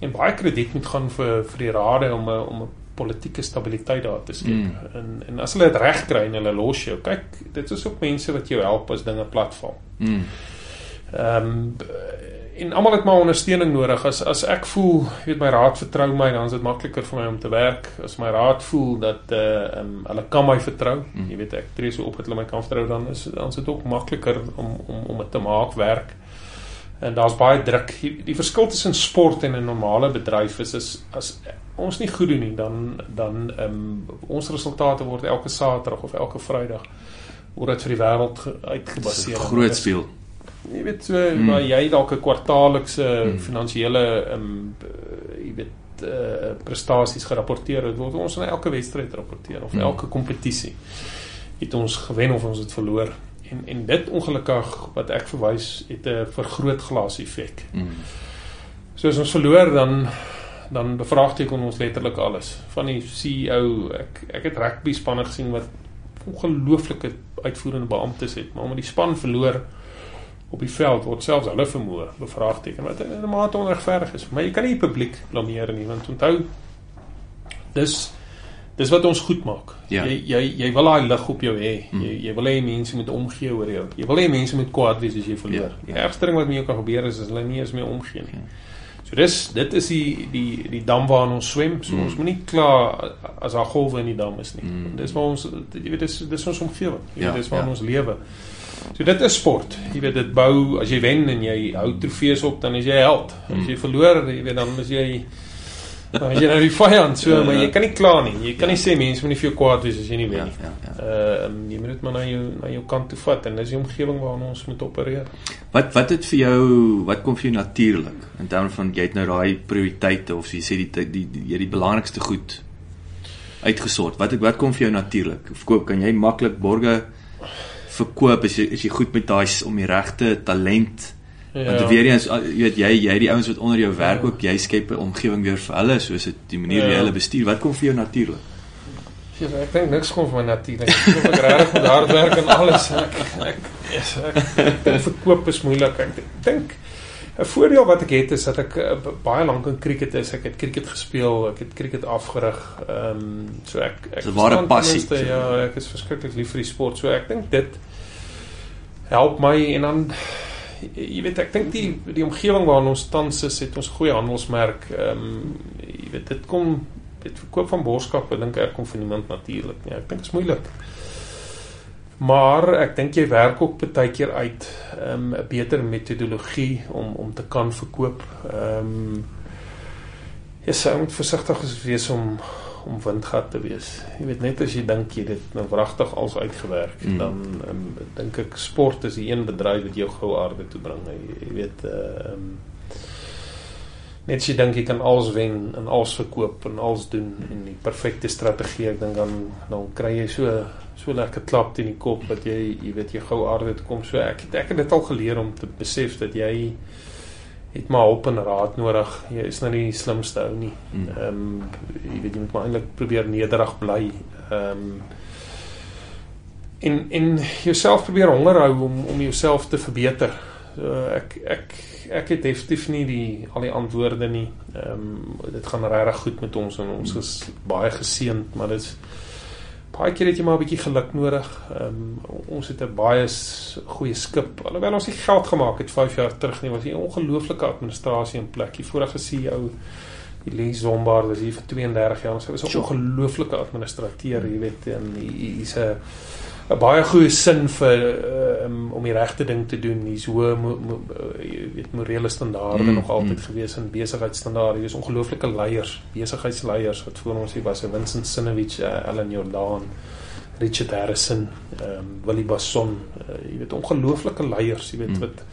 En baie krediet moet gaan vir vir die rade om 'n om 'n politieke stabiliteit daar te skep. Mm. En en as hulle dit reg kry en hulle los jou, kyk, dit is ook mense wat jou help as dinge platval. Mm. Ehm um, en almal het maar ondersteuning nodig. As as ek voel, jy weet my raad vertrou my, dan is dit makliker vir my om te werk. As my raad voel dat eh uh, um, hulle kan my vertrou, Mm. jy weet ek tree so op dat hulle my kan vertrou, dan is dan is dit ook makliker om om om dit te maak werk. En daar's baie druk. Die, die verskil tussen sport en 'n normale bedryf is is as ons nie goed doen nie, dan dan ehm um, ons resultate word elke Saterdag of elke Vrydag word dit vir die wêreld uitgebaseer. groot dit is- speel. Jy weet so Mm. maar jy dalk 'n kwartaallikse Mm. finansiële um, jy weet uh, prestasies gerapporteer het word ons aan elke wedstryd rapporteer of Mm. elke kompetisie het ons gewen of ons het verloor en en dit ongelukkig wat ek verwys het 'n vergrootglas effek. Mm. So as ons verloor dan dan bevraagteken ons letterlik alles. Van die CEO, ek ek het rugby spanne gesien wat ongelooflike uitvoerende beamptes het, maar omdat die span verloor op die veld word selfs hulle vermoë bevraagteken wat in 'n mate onregverdig is. Maar jy kan nie die publiek blameer nie want onthou dis dis wat ons goed maak. Ja. Jy jy jy wil daai lig op jou hê. Mm. Jy jy wil hê mense moet omgee oor jou. Jy wil hê mense moet kwaad wees as jy verloor. Ja, Die ja. ergste ding wat met jou kan gebeur is as hulle nie eens meer omgee nie. Ja. So dis dit is die die die dam waarin ons swem. So Mm. ons moet nie kla as daar golwe in die dam is nie. Mm. Dis waar ons jy weet dis dis ons omgewing. Jy Ja, weet dis waar ja. ons lewe. So dit is sport. Jy weet dit bou as jy wen en jy hou trofees op dan is jy held. As Mm. jy verloor, jy weet dan is jy dan is jy nou die vyand. So Ja, maar ja. jy kan nie kla nie. Jy kan nie sê mense moet nie vir jou kwaad wees as jy nie wen Ja, nie. ja, ja. Uh um, jy moet dit maar na jou na jou kant toe vat en dis die omgewing waarin ons moet opereer. Wat wat het vir jou wat kom vir jou natuurlik in terme van jy het nou daai prioriteite of jy sê die die die, die, die belangrikste goed uitgesort. Wat wat kom vir jou natuurlik? Verkoop kan jy maklik borge verkoop as jy as jy goed met daai om die regte talent ja. want weer eens jy weet jy jy die ouens wat onder jou werk Ja. ook jy skep 'n omgewing weer vir hulle soos dit die manier hoe Ja. hulle bestuur. Wat kom vir jou natuurlik? Ja, ek dink niks kom van my natuurlik. Ek ek regtig moet hard werk en alles. Ek ek yes, ek, ek dink verkoop is moeilik. Ek dink 'n voordeel wat ek het is dat ek uh, baie lank in cricket is. Ek het cricket gespeel, ek het cricket afgerig. Ehm um, so ek ek Dis 'n ware verstaan passie. minste, Ja, ek is verskriklik lief vir die sport. So ek dink dit help my en dan jy weet ek dink die die omgewing waarin ons tans is, het ons goeie handelsmerk. Ehm um, jy weet dit kom dit verkoop van borskappe dink ek kom van niemand natuurlik nie. Ek dink dit is moeilik. Maar ek dink jy werk ook baie keer uit ehm, 'n um, beter metodologie om om te kan verkoop. Ehm um, jy sou moet versigtig wees om om windgat te wees. Jy weet net as jy dink jy dit nou wragtig als uitgewerk, Mm. dan um, dink ek sport is die een bedryf wat jou gou aarde toe bring. Jy, jy weet ehm um, net as jy dink jy kan alles wen en alles verkoop en alles doen en die perfekte strategie, ek dink dan dan kry jy so so lekker klap teen die kop dat jy jy weet jy gou aarde toe kom. So ek het ek het dit al geleer om te besef dat jy het maar hulp en raad nodig. Jy is nou nie die slimste ou nie. Mm. Ehm um, jy weet jy moet maar eintlik probeer nederig bly. Ehm um, en en jouself probeer honger hou om om jouself te verbeter. So ek ek ek het definitief nie die al die antwoorde nie. Ehm um, dit gaan regtig goed met ons en ons is baie geseënd, maar dit baie keer het jy maar 'n bietjie geluk nodig. Ehm um, ons het 'n baie goeie skip. Alhoewel ons nie geld gemaak het 5 jaar terug nie, was hier 'n ongelooflike administrasie in plek. Die vorige CEO die Lee Zombard was hier vir 32 jaar. Sy was 'n ongelooflike administrateur, jy weet, en hy- hy's 'n 'n baie goeie sin vir uh, um, om die regte ding te doen. Hy's hoë mo, mo, uh, jy weet morele standaarde Mm, nog altyd mm. gewees en besigheidsstandaarde. Hy's ongelooflike leiers, besigheidsleiers wat voor ons hier was, Vincent Sinovich, uh, Alan Jordan, Richard Harrison, ehm um, Willie Basson, uh, jy weet ongelooflike leiers, jy weet mm. wat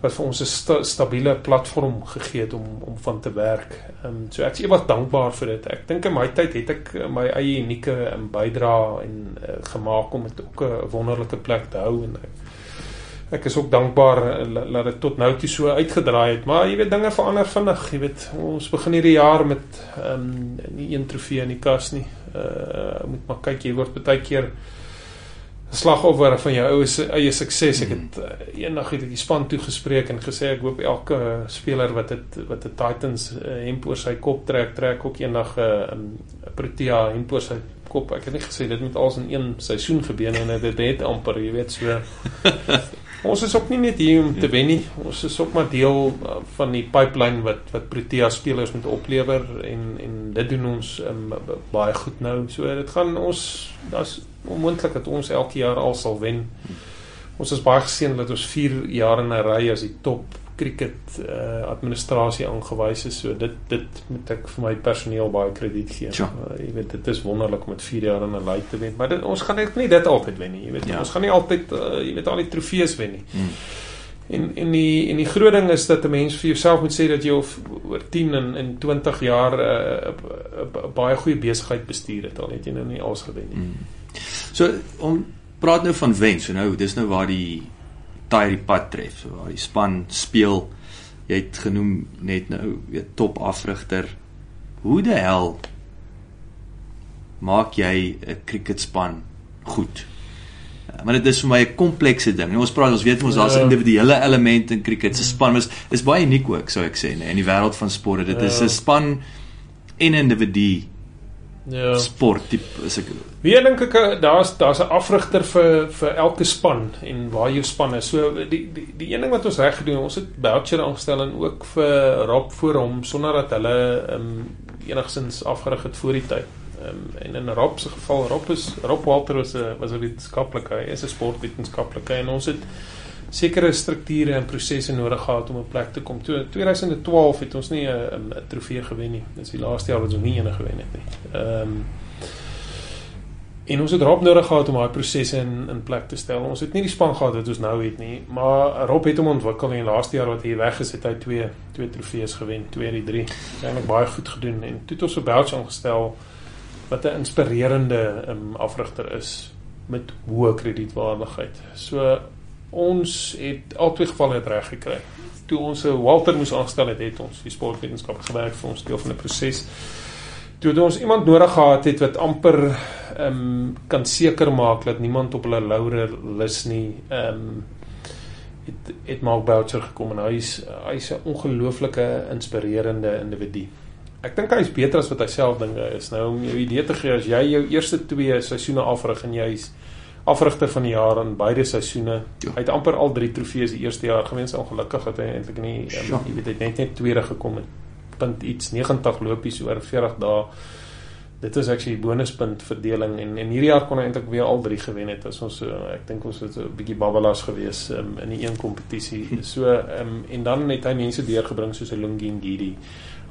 wat vir ons 'n sta, stabiele platform gegee het om om van te werk. Ehm um, so ek is ewig dankbaar vir dit. Ek dink in my tyd het ek my eie unieke um, bydra en uh, gemaak om dit ook 'n wonderlike plek te hou en ek, ek is ook dankbaar dat dit tot nou toe so uitgedraai het. Maar jy weet dinge verander vinnig. Jy weet ons begin hierdie jaar met ehm um, nie een trofee in die kas nie. Uh moet maar kyk jy word baie keer slagoffer van jou ou eie sukses. Ek het uh, eendag het ek die span toe gespreek en gesê ek hoop elke speler wat dit wat die Titans uh, hemp oor sy kop trek, trek ook eendag 'n uh, 'n Protea hemp oor sy kop. Ek het nie gesê dit moet als in een seisoen gebeur en dit het, het amper, jy weet, so Ons is ook nie net hier om te wen nie. Ons is ook maar deel uh, van die pipeline wat wat Protea spelers moet oplewer en en dit doen ons um, baie goed nou. So dit gaan ons daar's onmoontlik dat ons elke jaar al sal wen. Ons is baie geseën dat ons 4 jaar in 'n ry as die top cricket uh, administrasie aangewys is. So dit dit moet ek vir my personeel baie krediet gee. Ja. Uh, jy weet dit is wonderlik om met 4 jaar in 'n ry te wen. Maar dit, ons gaan net nie dit altyd wen nie. Jy weet Ja. ons gaan nie altyd uh, jy weet al die trofees wen nie. Hmm. En en die en die groot ding is dat 'n mens vir jouself moet sê dat jy oor 10 en en 20 jaar 'n uh, uh, baie goeie besigheid bestuur het al het jy nou nie alles gewen nie. Hmm. So om praat nou van wen. So nou dis nou waar die taai die pad tref. So waar die span speel. Jy het genoem net nou weet top afrigter. Hoe die hel maak jy 'n cricketspan goed? Maar dit is vir my 'n komplekse ding. Nou, ons praat ons weet mos daar's Ja. individuele elemente in cricket se span, is is baie uniek ook sou ek sê, nê, in die wêreld van sport. Dit is Ja. 'n span en 'n individu Ja. sport tipe is ek Wie dink ek eh, daar's daar's 'n afrigter vir vir elke span en waar jou span is. So die die die een ding wat ons reg gedoen, ons het Boucher aangestel en ook vir Rob voor hom sonder dat hulle ehm um, enigsins afgerig het voor die tyd. Um, en in Rob se geval, Rob is Rob Walter was 'n was 'n wetenskaplike, hy is 'n sportwetenskaplike en ons het sekere strukture en prosesse nodig gehad om 'n plek te kom. Toe 2012 het ons nie 'n 'n trofee gewen nie. Dis die laaste jaar wat ons nie een gewen het nie. Ehm um, En ons het Rob nodig gehad om daai prosesse in in plek te stel. Ons het nie die span gehad wat ons nou het nie, maar Rob het hom ontwikkel en laaste jaar wat hy weg is, het hy twee twee trofees gewen, twee uit die drie. Eintlik baie goed gedoen en toe het ons 'n Belch aangestel wat 'n inspirerende um, afrigter is met hoë kredietwaardigheid. So ons het al twee gevalle het reg gekry. Toe ons 'n Walter moes aanstel het, het ons die sportwetenskap gewerk vir ons deel van 'n proses toe het ons iemand nodig gehad het wat amper ehm um, kan seker maak dat niemand op hulle laure lus nie. Ehm um, het het Mark Boucher gekom en hy's hy's 'n ongelooflike inspirerende individu. Ek dink hy's beter as wat hy self dink hy is. Nou om jou idee te gee as jy jou eerste twee seisoene afrig en jy's afrigter van die jaar in beide seisoene. Ja. Hy het amper al drie trofees die eerste jaar gewen. So ongelukkig het hy eintlik nie um, jy weet hy het net net tweede gekom met punt iets 90 lopies oor 40 dae. Dit is actually bonuspunt verdeling en en hierdie jaar kon hy eintlik weer al drie gewen het. As ons uh, ek dink ons het 'n bietjie babbelas gewees um, in die een kompetisie. So um, en dan het hy mense deurgebring soos Lungi Ngidi,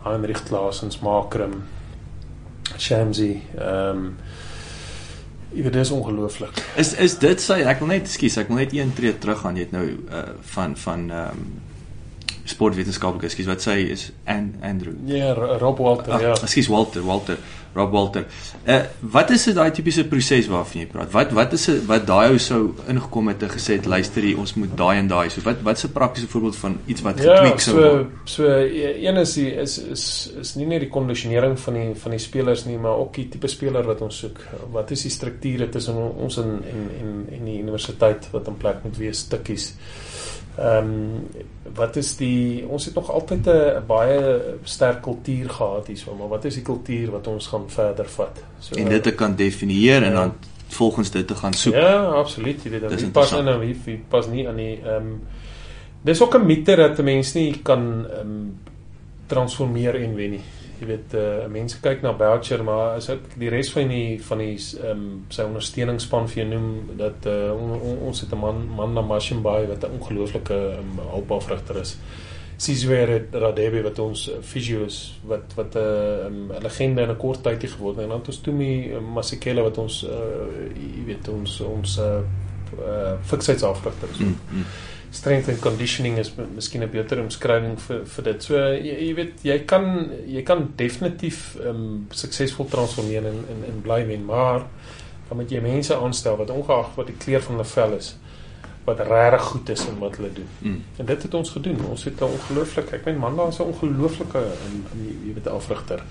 Heinrich Klaasens, Makram, Shamsi, ehm um, Jy weet dis ongelooflik. Is is dit sy ek wil net skus, ek wil net een tree terug gaan. Jy het nou uh, van van ehm um, sportwetenskaplike skus wat sê is An Andrew. Ja, Rob Walter, Ag, ja. Ekskuus Walter, Walter, Rob Walter. Uh wat is dit daai tipiese proses waarvan jy praat? Wat wat is dit wat daai ou sou ingekom het en gesê het luister hier, ons moet daai en daai. So wat wat 'n praktiese voorbeeld van iets wat Ja, getweek sou so word? so e- een is die, is is is nie net die kondisionering van die van die spelers nie, maar ook die tipe speler wat ons soek. Wat is die strukture tussen ons en en en en die universiteit wat in plek moet wees stukkies. Ehm um, wat is die ons het nog altyd 'n baie sterk kultuur gehad hierso, maar wat is die kultuur wat ons gaan verder vat? So En dit te kan definieer en Ja. dan volgens dit te gaan soek. Ja, absoluut. Jy weet dat wie pas in en wie, wie pas nie aan die ehm um, Dis ook 'n mite dat 'n mens nie kan ehm um, transformeer en wen nie. Jy weet uh, mense kyk na Boucher, maar as ek die res van die van die ehm um, sy ondersteuningsspan vir jou noem dat uh, on, on, ons het 'n man man na Mashimbai wat 'n ongelooflike um, hulpafrigter is. Sizwe Radebe wat ons fisio is wat wat uh, um, 'n legende in 'n kort tydjie geword het en dan het ons Tumi uh, Masekela wat ons uh, jy weet ons ons uh, uh, fiksheidsafrigter is. Mm, mm. Strength and conditioning is miskien 'n beter omskrywing vir vir dit. So jy, jy weet jy kan jy kan definitief ehm um, suksesvol transformeer en en, en bly wen, maar dan moet jy mense aanstel wat ongeag wat die kleur van hulle vel is wat regtig goed is in wat hulle doen. Mm. En dit het ons gedoen. Ons het 'n ongelooflike, ek meen Manda is 'n ongelooflike in jy weet afrigter.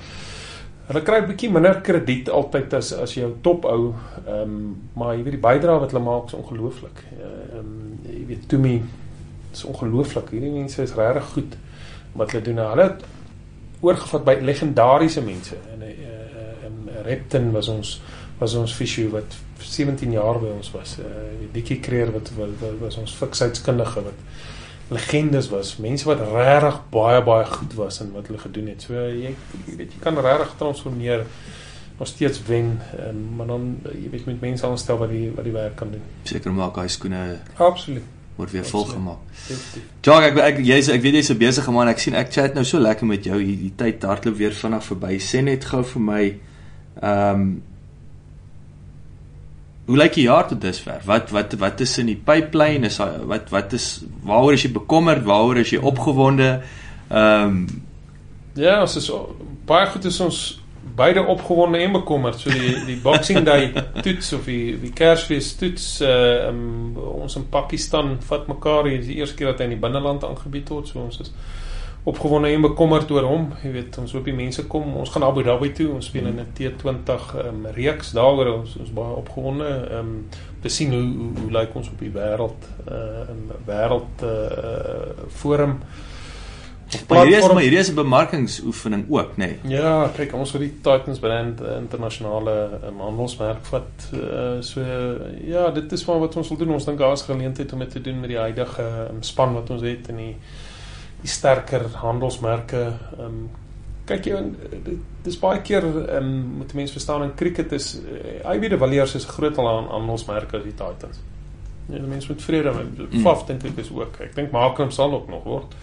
Hulle kry 'n bietjie minder krediet altyd as as jou top ou. Ehm um, maar jy weet die bydrae wat hulle maak is ongelooflik. Ehm um, jy weet my is ongelooflik. Hierdie mense is regtig goed wat hulle doen. Hulle het oorgevat by legendariese mense. En 'n uh, uh, um, Repton was ons was ons fisio wat 17 jaar by ons was. Uh Dikkie Kreer wat, wat, wat was ons fiksheidskundige wat legendes was, mense wat regtig baie baie goed was in wat hulle gedoen het. So jy jy weet jy kan regtig transformeer nog steeds wen, um, maar dan jy weet met mense aanstel wat die wat die werk kan doen. Seker maak hy skoene Absoluut word weer vol gemaak. Ja, ek ek jy's ek weet jy's so besig man, ek sien ek chat nou so lekker met jou hier die tyd hardloop weer vinnig verby. Sê net gou vir my ehm um, Hoe lyk die jaar tot dusver? Wat wat wat is in die pipeline? Is wat wat is waaroor is jy bekommerd? Waaroor is jy opgewonde? Ehm um, Ja, ons is baie goed is ons beide opgewonde en bekommerd. So die die Boxing Day toets of die die Kersfees toets uh um, ons in Pakistan vat mekaar hier die eerste keer dat hy in die binneland aangebied word. So ons is opgewonde en bekommerd oor hom. Jy weet, ons hoop die mense kom. Ons gaan Abu Dhabi toe. Ons speel in 'n T20 um, reeks daaroor. Ons ons baie opgewonde um te sien hoe hoe, hoe lyk ons op die wêreld uh in wêreld uh forum. Maar hierdie is maar hierdie is 'n bemarkingsoefening ook, nê. Nee. Ja, kyk, ons vir die Titans brand internasionale um, handelsmerk vat uh, so ja, dit is wat ons wil doen. Ons dink daar is geleentheid om dit te doen met die huidige um, span wat ons het in die die sterker handelsmerke ehm um, kyk jy dis baie keer ehm um, moet mense verstaan in cricket is uh, IB de Villiers is groot aan handelsmerke as die Titans. Ja, die mense moet vrede met mm. Faf dink ek is ook. Ek dink Markham sal ook nog word.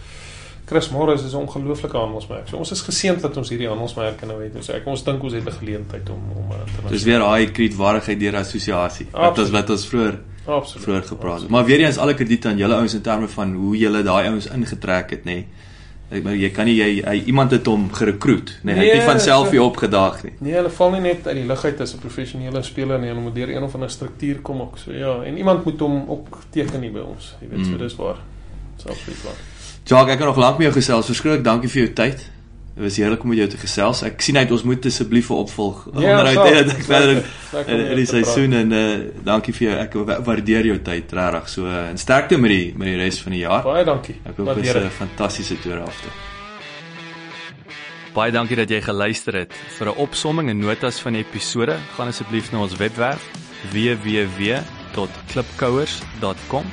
Chris Morris is 'n ongelooflike handelsmerk. So ons is geseënd dat ons hierdie handelsmerke nou het. So ek ons dink ons het 'n geleentheid om om te Dis weer daai kredietwaardigheid deur assosiasie. Wat ons wat ons vroeër Absoluut. Vroeër gepraat het. Maar weer eens alle krediet aan julle ouens in terme van hoe julle daai ouens ingetrek het, nê. Nee. Ek maar jy kan nie jy, jy iemand het hom gerekruut, nê. Nee, hy het nie van self hier opgedaag nie. Nee, hulle val nie net uit die lug uit as 'n professionele speler nie, hulle moet deur een of ander struktuur kom ook. So ja, en iemand moet hom ook teken nie by ons. Jy weet, mm. so dis waar. Selfs waar. Jacques, ek kan nog lank met jou gesels. Verskriklik dankie vir jou tyd. Dit was heerlik om met jou te gesels. Ek sien uit ons moet asseblief 'n opvolg ja, onderhoud hê dat ek verder in, in die seisoen en uh, dankie vir jou. Ek waardeer jou tyd regtig. So uh, en sterkte met die met die res van die jaar. Baie dankie. Ek hoop dit is 'n fantastiese toer afte. Baie dankie dat jy geluister het. Vir 'n opsomming en notas van die episode, gaan asseblief na ons webwerf www.klipkouers.com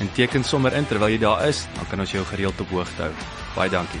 en teken sommer in terwyl jy daar is, dan kan ons jou gereeld op hoogte hou. Baie dankie.